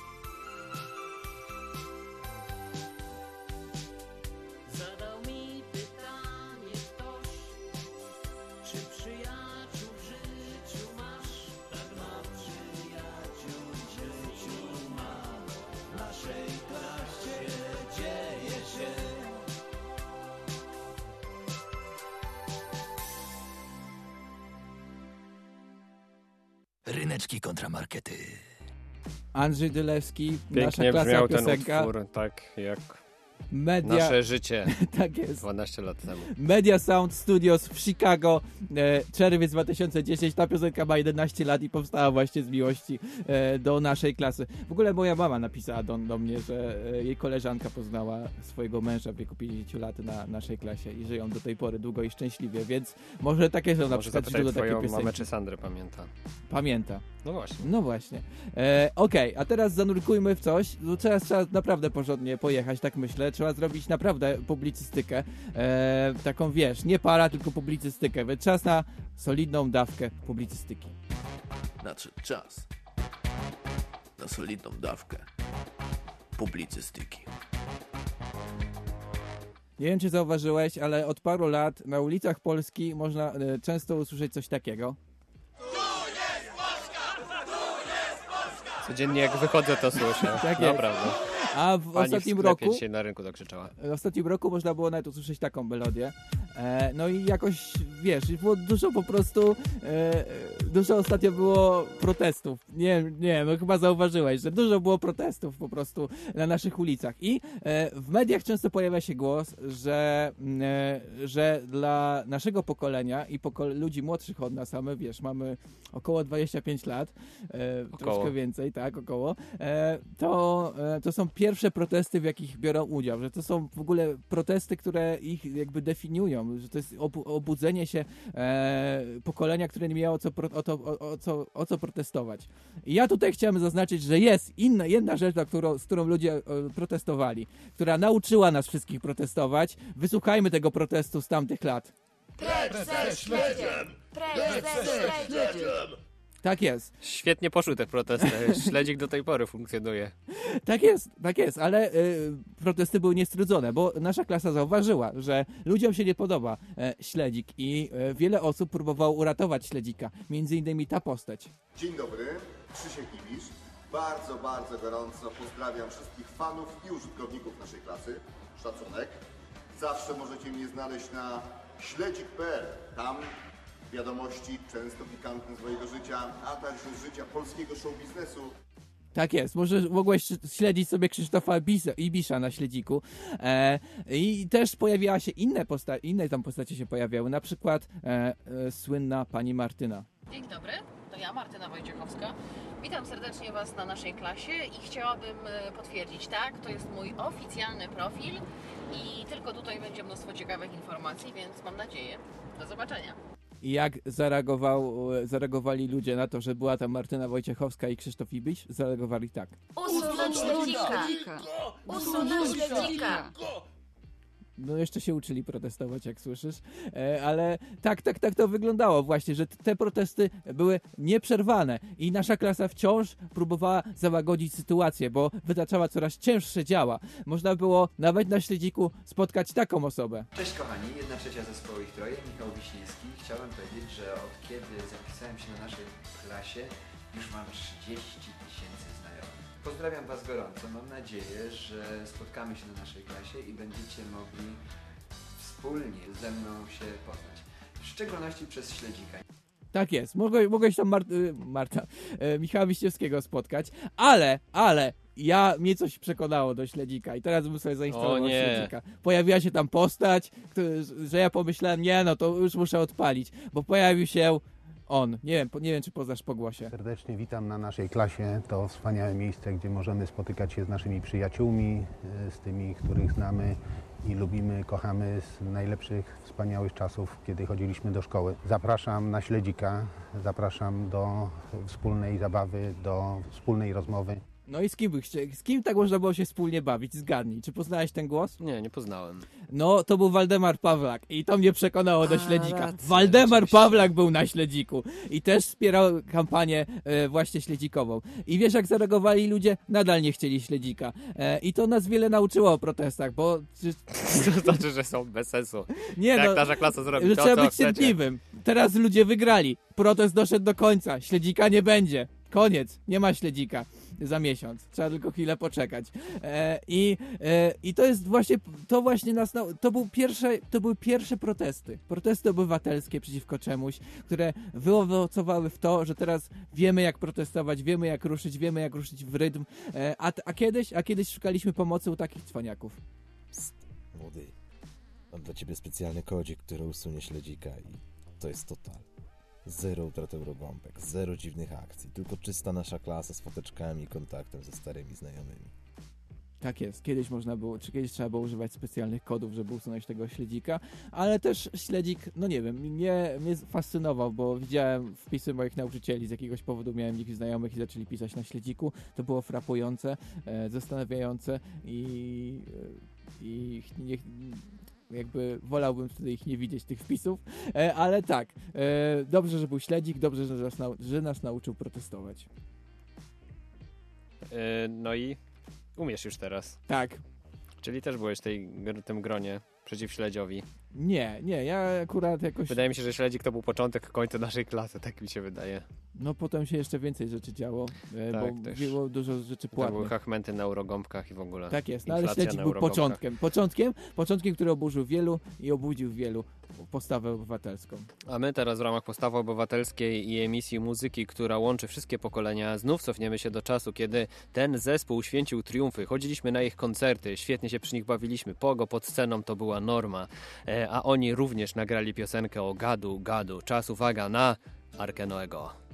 Rynek Ryneczki kontramarkety. Andrzej Dylewski, nasza Pięknie klasa brzmiał ten piosenka. utwór, tak jak Media, nasze życie tak jest. 12 lat temu. Media Sound Studios w Chicago, e, czerwiec 2010. Ta piosenka ma 11 lat i powstała właśnie z miłości e, do naszej klasy. W ogóle moja mama napisała do, do mnie, że e, jej koleżanka poznała swojego męża w wieku 50 lat na naszej klasie i żyją do tej pory długo i szczęśliwie, więc może takie są na Może przykład zapytaj źródła takie twoją piosenki. mamę, czy Sandrę pamięta. Pamięta. No właśnie. No właśnie. E, Okej, a teraz zanurkujmy w coś. No teraz trzeba naprawdę porządnie pojechać, tak myślę. Trzeba zrobić naprawdę publicystykę. E, taką wiesz, nie para, tylko publicystykę. Więc czas na solidną dawkę publicystyki. Nadszedł czas na solidną dawkę publicystyki. Nie wiem, czy zauważyłeś, ale od paru lat na ulicach Polski można e, często usłyszeć coś takiego. Codziennie jak wychodzę, to słyszę. Tak jest. Naprawdę. A w Pani ostatnim w roku dzisiaj na rynku tak krzyczała. W ostatnim roku można było nawet usłyszeć taką melodię. E, no i jakoś, wiesz, było dużo po prostu, e, dużo ostatnio było protestów. Nie, nie, no chyba zauważyłeś, że dużo było protestów po prostu na naszych ulicach. I e, w mediach często pojawia się głos, że, mm, e, że dla naszego pokolenia i pokol- ludzi młodszych od nas, a my, wiesz, mamy około 25 lat, e, Około. troszkę więcej, tak, około, e, to, to są pierwsze protesty, w jakich biorą udział, że to są w ogóle protesty, które ich jakby definiują, że to jest obu- obudzenie się e, pokolenia, które nie miało co o, to, o, o, co, o co protestować. I ja tutaj chciałem zaznaczyć, że jest inna, jedna rzecz, którą, z którą ludzie e, protestowali, która nauczyła nas wszystkich protestować. Wysłuchajmy tego protestu z tamtych lat. Precz ze śledziem! Precz ze śledziem! Tak jest. Świetnie poszły te protesty. Śledzik do tej pory funkcjonuje. Tak jest, tak jest, ale y, protesty były niestrudzone, bo nasza klasa zauważyła, że ludziom się nie podoba e, śledzik i e, wiele osób próbowało uratować śledzika, między innymi ta postać. Dzień dobry, Krzysiek Ibisz. Bardzo, bardzo gorąco pozdrawiam wszystkich fanów i użytkowników naszej klasy. Szacunek. Zawsze możecie mnie znaleźć na śledzik.pl. Tam wiadomości często pikantne z mojego życia, a także z życia polskiego show biznesu. Tak jest, może mogłeś śledzić sobie Krzysztofa Ibisa, Ibisza na śledziku. E, I też pojawiała się inne postacie, inne tam postacie się pojawiały, na przykład e, e, słynna pani Martyna. Dzień dobry, to ja, Martyna Wojciechowska. Witam serdecznie Was na naszej klasie i chciałabym e, potwierdzić, tak, to jest mój oficjalny profil i tylko tutaj będzie mnóstwo ciekawych informacji, więc mam nadzieję. Do zobaczenia. I jak zareagował, zareagowali ludzie na to, że była tam Martyna Wojciechowska i Krzysztof Ibisz? Zareagowali tak. Usunąć śledzika! Usunąć śledzika! No jeszcze się uczyli protestować, jak słyszysz, e, ale tak, tak, tak to wyglądało właśnie, że te protesty były nieprzerwane i nasza klasa wciąż próbowała załagodzić sytuację, bo wytaczała coraz cięższe działa. Można było nawet na śledziku spotkać taką osobę. Cześć kochani, jedna trzecia zespołu ich troje, Michał Wiśniewski. Chciałem powiedzieć, że od kiedy zapisałem się na naszej klasie, już mam 30 tysięcy znajomych. Pozdrawiam Was gorąco, mam nadzieję, że spotkamy się na naszej klasie i będziecie mogli wspólnie ze mną się poznać. W szczególności przez śledzika. Tak jest, mogłeś, mogłeś tam y, Marta, e, Michała Wiściewskiego spotkać, ale, ale ja, mnie coś przekonało do śledzika i teraz bym sobie zainstalował śledzika. Pojawiła się tam postać, który, że ja pomyślałem, nie no, to już muszę odpalić, bo pojawił się on. Nie wiem, po- nie wiem czy poznasz po głosie. Serdecznie witam na naszej klasie. To wspaniałe miejsce, gdzie możemy spotykać się z naszymi przyjaciółmi, e, z tymi, których znamy i lubimy, kochamy z najlepszych, wspaniałych czasów, kiedy chodziliśmy do szkoły. Zapraszam na śledzika, zapraszam do wspólnej zabawy, do wspólnej rozmowy. No i z kim, chcie- z kim tak można było się wspólnie bawić? Zgadnij, czy poznałeś ten głos? Nie, nie poznałem. No, to był Waldemar Pawlak i to mnie przekonało do A, śledzika. racja, Waldemar Pawlak był na śledziku i też wspierał kampanię e, właśnie śledzikową. I wiesz, jak zareagowali ludzie? Nadal nie chcieli śledzika. E, I to nas wiele nauczyło o protestach, bo... Czy... To znaczy, że są bez sensu. Nie Jak no, nasza klasa zrobi że to, trzeba co być chcecie. cierpliwym. Teraz ludzie wygrali. Protest doszedł do końca. Śledzika nie będzie. Koniec. Nie ma śledzika. Za miesiąc. Trzeba tylko chwilę poczekać. E, i, e, I to jest właśnie, to właśnie nas, to, był pierwsze, to były pierwsze protesty. Protesty obywatelskie przeciwko czemuś, które wyowocowały w to, że teraz wiemy jak protestować, wiemy jak ruszyć, wiemy jak ruszyć w rytm. E, a, a kiedyś, a kiedyś szukaliśmy pomocy u takich cwaniaków. Młody, mam dla ciebie specjalny kodzik, który usunie śledzika i to jest total. Zero utrat eurogąbek, zero dziwnych akcji, tylko czysta nasza klasa z foteczkami i kontaktem ze starymi znajomymi. Tak jest. Kiedyś można było, czy kiedyś trzeba było używać specjalnych kodów, żeby usunąć tego śledzika, ale też śledzik, no nie wiem, mnie, mnie fascynował, bo widziałem wpisy moich nauczycieli, z jakiegoś powodu miałem ich znajomych i zaczęli pisać na śledziku. To było frapujące, e, zastanawiające i, e, i nie, jakby wolałbym wtedy ich nie widzieć, tych wpisów, e, ale tak, e, dobrze, że był śledzik, dobrze, że nas, że nas nauczył protestować. E, No i umiesz już teraz. Tak. Czyli też byłeś w tej, tym gronie przeciw śledziowi. Nie, nie, ja akurat jakoś... Wydaje mi się, że śledzik to był początek końca naszej klasy, tak mi się wydaje. No potem się jeszcze więcej rzeczy działo, e, Tak, bo też. było dużo rzeczy To były płatnych. hachmenty na eurogąbkach i w ogóle. Tak jest, no ale śledzik był początkiem. Początkiem, początkiem, który oburzył wielu i obudził wielu postawę obywatelską. A my teraz w ramach postawy obywatelskiej i emisji muzyki, która łączy wszystkie pokolenia, znów cofniemy się do czasu, kiedy ten zespół święcił triumfy. Chodziliśmy na ich koncerty, świetnie się przy nich bawiliśmy. Pogo pod sceną to była norma. E, a oni również nagrali piosenkę o gadu, gadu. Czas, uwaga, na Arkę Noego.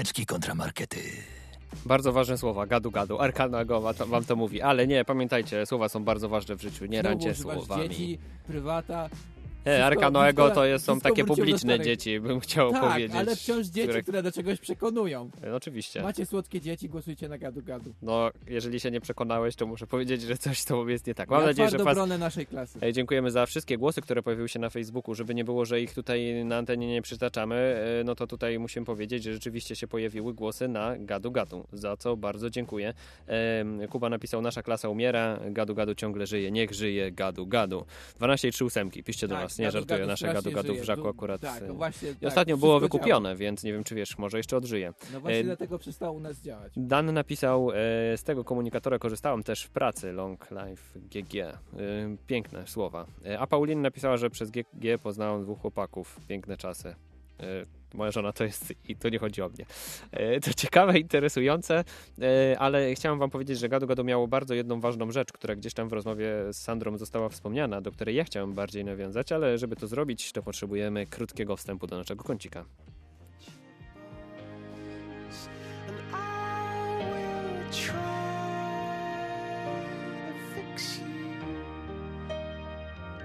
Ryneczki kontramarkety. Bardzo ważne słowa, gadu, gadu. Arka Noego to, wam to mówi. Ale nie, pamiętajcie, słowa są bardzo ważne w życiu. Nie rańcie używasz słowami. dzieci, prywata. E, Wszystko- Arka Noego to jest, są takie publiczne dzieci, bym chciał tak, powiedzieć. ale wciąż dzieci, które- które do czegoś przekonują. E, Oczywiście. Macie słodkie dzieci, głosujcie na gadu gadu. No, jeżeli się nie przekonałeś, to muszę powiedzieć, że coś z tobą jest nie tak. Mam Ja nadzieję, że bronę naszej klasy. E, Dziękujemy za wszystkie głosy, które pojawiły się na Facebooku, żeby nie było, że ich tutaj na antenie nie przytaczamy, e, no to tutaj musimy powiedzieć, że rzeczywiście się pojawiły głosy na Gadu Gadu, za co bardzo dziękuję. Kuba napisał, nasza klasa umiera, Gadu Gadu ciągle żyje, niech żyje Gadu Gadu. 12 i 3 ósemki, piszcie do Tak, nas, nie żartuję, Gadu nasze Gadu Gadu w. Żaku akurat. tak, e, właśnie I tak, ostatnio było wykupione, więc nie wiem, czy wiesz, może jeszcze odżyje. No właśnie E, dlatego przestało u nas działać. Dan napisał, e, z tego komunikatora korzystałem też w pracy, Long Life GG. E, piękne słowa. A Paulina napisała, że przez GG poznałem dwóch chłopaków. Piękne czasy. E, moja żona to jest, i to nie chodzi o mnie. E, to ciekawe, interesujące, e, ale chciałem wam powiedzieć, że Gadu Gadu miało bardzo jedną ważną rzecz, która gdzieś tam w rozmowie z Sandrą została wspomniana, do której ja chciałem bardziej nawiązać, ale żeby to zrobić, to potrzebujemy krótkiego wstępu do naszego kącika.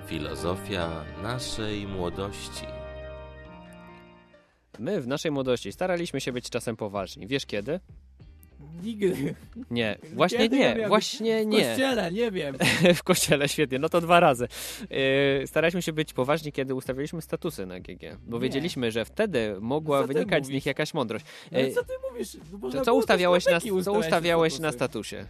Filozofia naszej młodości. My w naszej młodości staraliśmy się być czasem poważni. Wiesz kiedy? Nigdy. Nie, właśnie Kiedy ja nie, miałem właśnie w nie. kościele, nie wiem. w kościele, świetnie, no to dwa razy. Yy, staraliśmy się być poważni, kiedy ustawiliśmy statusy na GG, bo Nie. wiedzieliśmy, że wtedy mogła wynikać z nich jakaś mądrość. No ale Yy, co ty mówisz? No, co ustawiałeś, na, co ustawiałeś na statusie?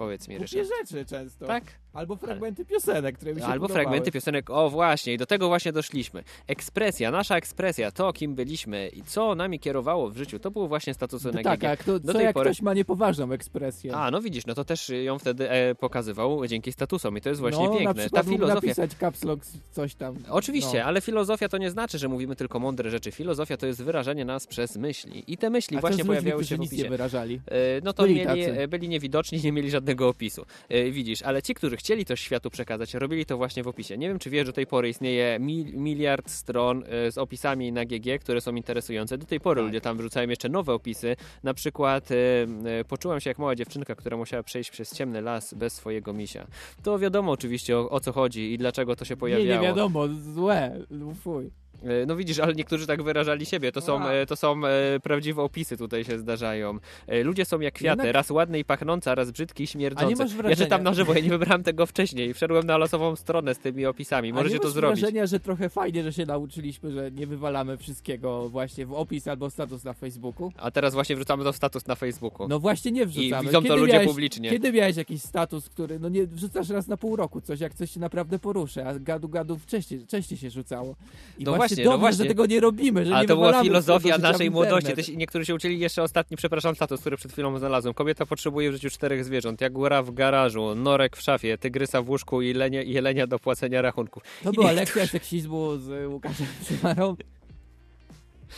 Powiedz mi, Głupie Ryszard. rzeczy często. Tak? Albo fragmenty piosenek, które mi się Albo podobały. fragmenty piosenek. O właśnie, i do tego właśnie doszliśmy. Ekspresja, nasza ekspresja, to kim byliśmy i co nami kierowało w życiu, to były właśnie statusy No na tak, GG. a kto, do co tej jak pory... ktoś ma niepoważną ekspresję? A, no widzisz, no to też ją wtedy e, pokazywał dzięki statusom i to jest właśnie no, na piękne. Ta przykład mógł filozofia... napisać caps lock coś tam. Oczywiście, no. ale filozofia to nie znaczy, że mówimy tylko mądre rzeczy. Filozofia to jest wyrażenie nas przez myśli. I te myśli A właśnie pojawiały się w nic nie opisie. wyrażali? E, No to Byli mieli, byli niewidoczni, nie mieli żadnego opisu. E, Widzisz, ale ci, którzy chcieli to światu przekazać, robili to właśnie w opisie. Nie wiem, czy wiesz, że do tej pory istnieje mil, miliard stron e, z opisami na GG, które są interesujące. Do tej Tak. pory ludzie tam wrzucają jeszcze nowe opisy. Na przykład e, poczułam się jak mała dziewczynka, która musiała przejść przez ciemny las bez swojego misia. To wiadomo oczywiście o, o co chodzi i dlaczego to się Nie, pojawiało. nie wiadomo, złe, fuj. E, No widzisz, ale niektórzy tak wyrażali siebie. To są, A. e, to są e, prawdziwe opisy tutaj się zdarzają. Ludzie są jak kwiaty, Jednak- raz ładny i pachnący, a raz brzydki i śmierdzący. masz Ja wrażenia- czytam na żywo, ja nie wybrałem tego wcześniej. Wszedłem na losową stronę z tymi opisami. A Możecie nie to masz zrobić. wrażenia, że trochę fajnie, że się nauczyliśmy, że nie wywalamy wszystkiego właśnie w opis albo status na Facebooku? A teraz właśnie wrzucamy to w status na Facebooku. No właśnie nie wrzucamy. I widzą to Kiedy ludzie miałeś, publicznie. Kiedy miałeś jakiś status, który, no nie wrzucasz raz na pół roku coś, jak coś się naprawdę poruszy, a gadu gadu częściej, częściej się rzucało. I No właśnie, właśnie, dobrze, no właśnie. że tego nie robimy, że Ale nie to była filozofia naszej młodości. Też niektórzy się uczyli jeszcze ostatni, przepraszam, status, który przed chwilą znalazłem. Kobieta potrzebuje w życiu czterech zwierząt. Jagura w garażu, norek w szafie, tygrysa w łóżku i lenie, jelenia do płacenia rachunków. To była lekcja seksizmu z Łukaszem Przymarą.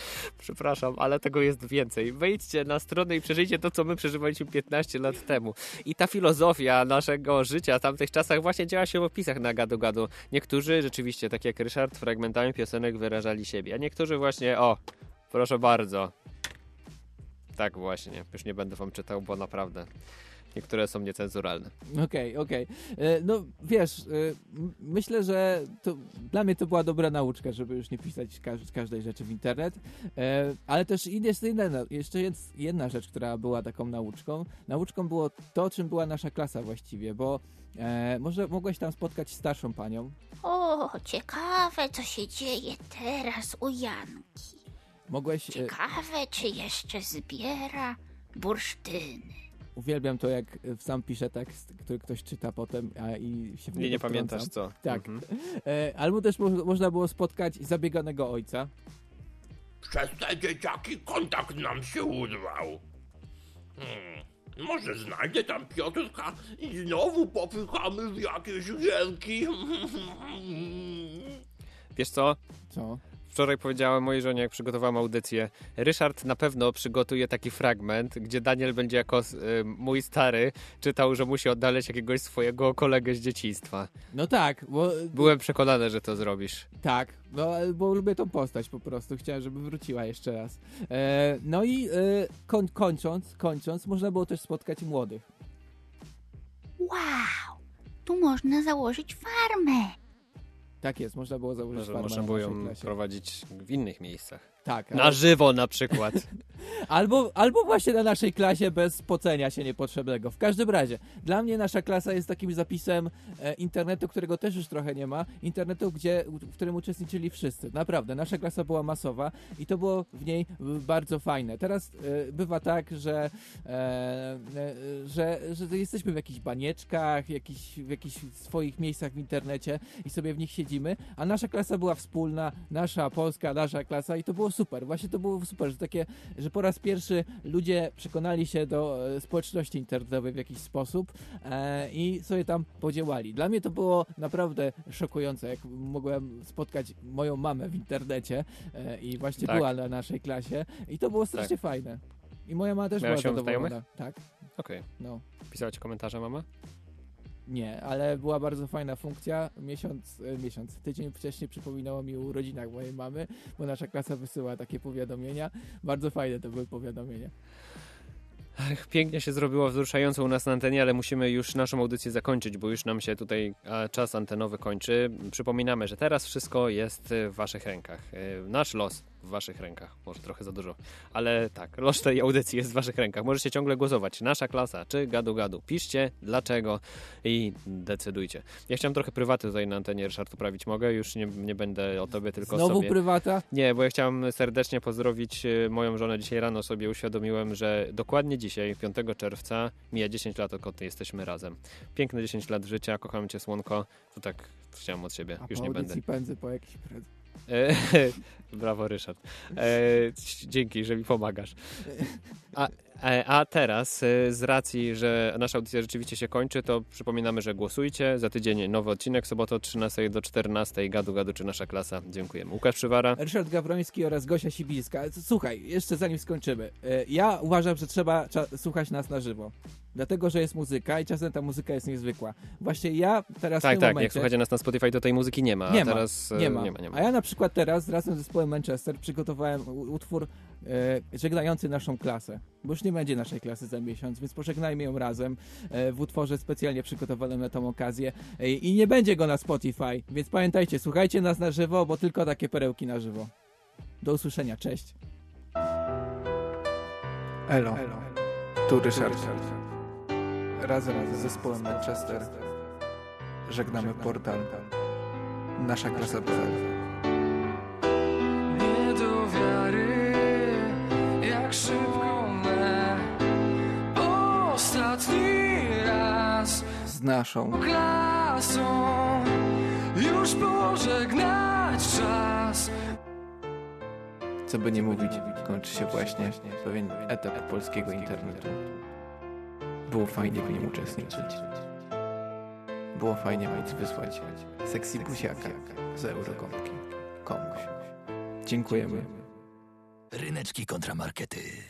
Przepraszam, ale tego jest więcej. Wejdźcie na stronę i przeżyjcie to, co my przeżywaliśmy 15 lat temu. I ta filozofia naszego życia w tamtych czasach właśnie działa się w opisach na gadu gadu. Niektórzy rzeczywiście, tak jak Ryszard, fragmentami piosenek wyrażali siebie, a niektórzy właśnie, o, proszę bardzo. Tak właśnie, już nie będę wam czytał, bo naprawdę niektóre są niecenzuralne. Okej, okej. E, No wiesz, e, myślę, że to, dla mnie to była dobra nauczka, żeby już nie pisać każ każdej rzeczy w internet, E, ale też i jest inna, jeszcze jest jedna rzecz, która była taką nauczką. Nauczką było to, czym była nasza klasa właściwie, bo e, może mogłeś tam spotkać starszą panią, O, ciekawe, co się dzieje teraz u Janki. mogłeś... e, Ciekawe, czy jeszcze zbiera bursztyny. Uwielbiam to, jak e, sam pisze tekst, który ktoś czyta potem a, i się w Nie, niego nie pamiętasz co. Tak. Mhm. E, albo też mo można było spotkać zabieganego ojca. Przez te dzieciaki kontakt nam się urwał. Hmm. Może znajdę tam Piotrka i znowu popychamy w jakieś gierki. Wiesz co? Co? Wczoraj powiedziałem mojej żonie, jak przygotowałam audycję, Ryszard na pewno przygotuje taki fragment, gdzie Daniel będzie jako y, mój stary czytał, że musi odnaleźć jakiegoś swojego kolegę z dzieciństwa. No tak, bo... Byłem przekonany, że to zrobisz. Tak, no bo lubię tą postać po prostu. Chciałem, żeby wróciła jeszcze raz. E, no i e, koń, kończąc, kończąc, można było też spotkać młodych. Wow, tu można założyć farmę. Tak jest, można było założyć Może można na było ją prowadzić w innych miejscach. Tak. Na ale- żywo na przykład. Albo, albo właśnie na naszej klasie bez pocenia się niepotrzebnego. W każdym razie, dla mnie nasza klasa jest takim zapisem e, internetu, którego też już trochę nie ma. Internetu, gdzie, w którym uczestniczyli wszyscy. Naprawdę, nasza klasa była masowa i to było w niej bardzo fajne. Teraz e, bywa tak, że, e, e, że, że jesteśmy w jakichś banieczkach, w jakichś swoich miejscach w internecie i sobie w nich siedzimy, a nasza klasa była wspólna, nasza polska, nasza klasa i to było super. Właśnie to było super, że takie, że po raz pierwszy ludzie przekonali się do e, społeczności internetowej w jakiś sposób e, i sobie tam podziałali. Dla mnie to było naprawdę szokujące, jak mogłem spotkać moją mamę w internecie e, i właśnie Tak. była na naszej klasie i to było strasznie Tak. fajne. I moja mama też Miałeś była zadowolona. znajomych? Tak. Okej. No. Pisała ci komentarze, mama? Nie, ale była bardzo fajna funkcja. Miesiąc, e, miesiąc, tydzień wcześniej przypominało mi o urodzinach mojej mamy, bo nasza klasa wysyła takie powiadomienia. Bardzo fajne to były powiadomienia. Pięknie się zrobiło, wzruszająco u nas na antenie, ale musimy już naszą audycję zakończyć, bo już nam się tutaj czas antenowy kończy. Przypominamy, że teraz wszystko jest w waszych rękach. E, Nasz los w waszych rękach. Może trochę za dużo, ale tak, los tej audycji jest w waszych rękach. Możecie ciągle głosować. Nasza klasa, czy gadu gadu. Piszcie, dlaczego i decydujcie. Ja chciałem trochę prywaty tutaj na antenie, Ryszard, poprawić mogę? Już nie, nie będę o tobie, tylko Znowu sobie. prywata? Nie, bo ja chciałem serdecznie pozdrowić e, moją żonę. Dzisiaj rano sobie uświadomiłem, że dokładnie dzisiaj, 5 czerwca, mija 10 lat, odkąd jesteśmy razem. Piękne 10 lat życia, kocham cię, słonko. To tak chciałem od siebie, A już nie będę. pędzę po jakiś prezent. Brawo, Ryszard. E, dzięki, że mi pomagasz. A, a teraz, e, z racji, że nasza audycja rzeczywiście się kończy, to przypominamy, że głosujcie. Za tydzień nowy odcinek, sobota od 13 do 14. Gadu, gadu, czy nasza klasa. Dziękujemy. Łukasz Przywara. Ryszard Gawroński oraz Gosia Sibilska. Słuchaj, jeszcze zanim skończymy. e, Ja uważam, że trzeba słuchać nas na żywo. Dlatego, że jest muzyka i czasem ta muzyka jest niezwykła. Właśnie ja teraz w Tak, tym tak, momencie... jak słuchacie nas na Spotify, to tej muzyki nie ma. Nie a ma, teraz e, nie ma. nie ma, nie ma. A ja na przykład teraz razem z zespołem Manchester przygotowałem utwór e, żegnający naszą klasę. Bo już nie będzie naszej klasy za miesiąc, więc pożegnajmy ją razem e, w utworze specjalnie przygotowanym na tą okazję. E, I nie będzie go na Spotify, więc pamiętajcie, słuchajcie nas na żywo, bo tylko takie perełki na żywo. Do usłyszenia, cześć. Elo, tu Ryszard. Razem z zespołem Manchester żegnamy portal Nasza Klasa.pl Nie szybko me ostatni raz z naszą klasą już pożegnać czas. Co by nie mówić, kończy się właśnie pewien etap polskiego internetu. Było fajnie w nim uczestniczyć. Było fajnie móc wysłać sexy buziaka z Eurogąbki komuś. Dziękujemy. Ryneczki kontramarkety.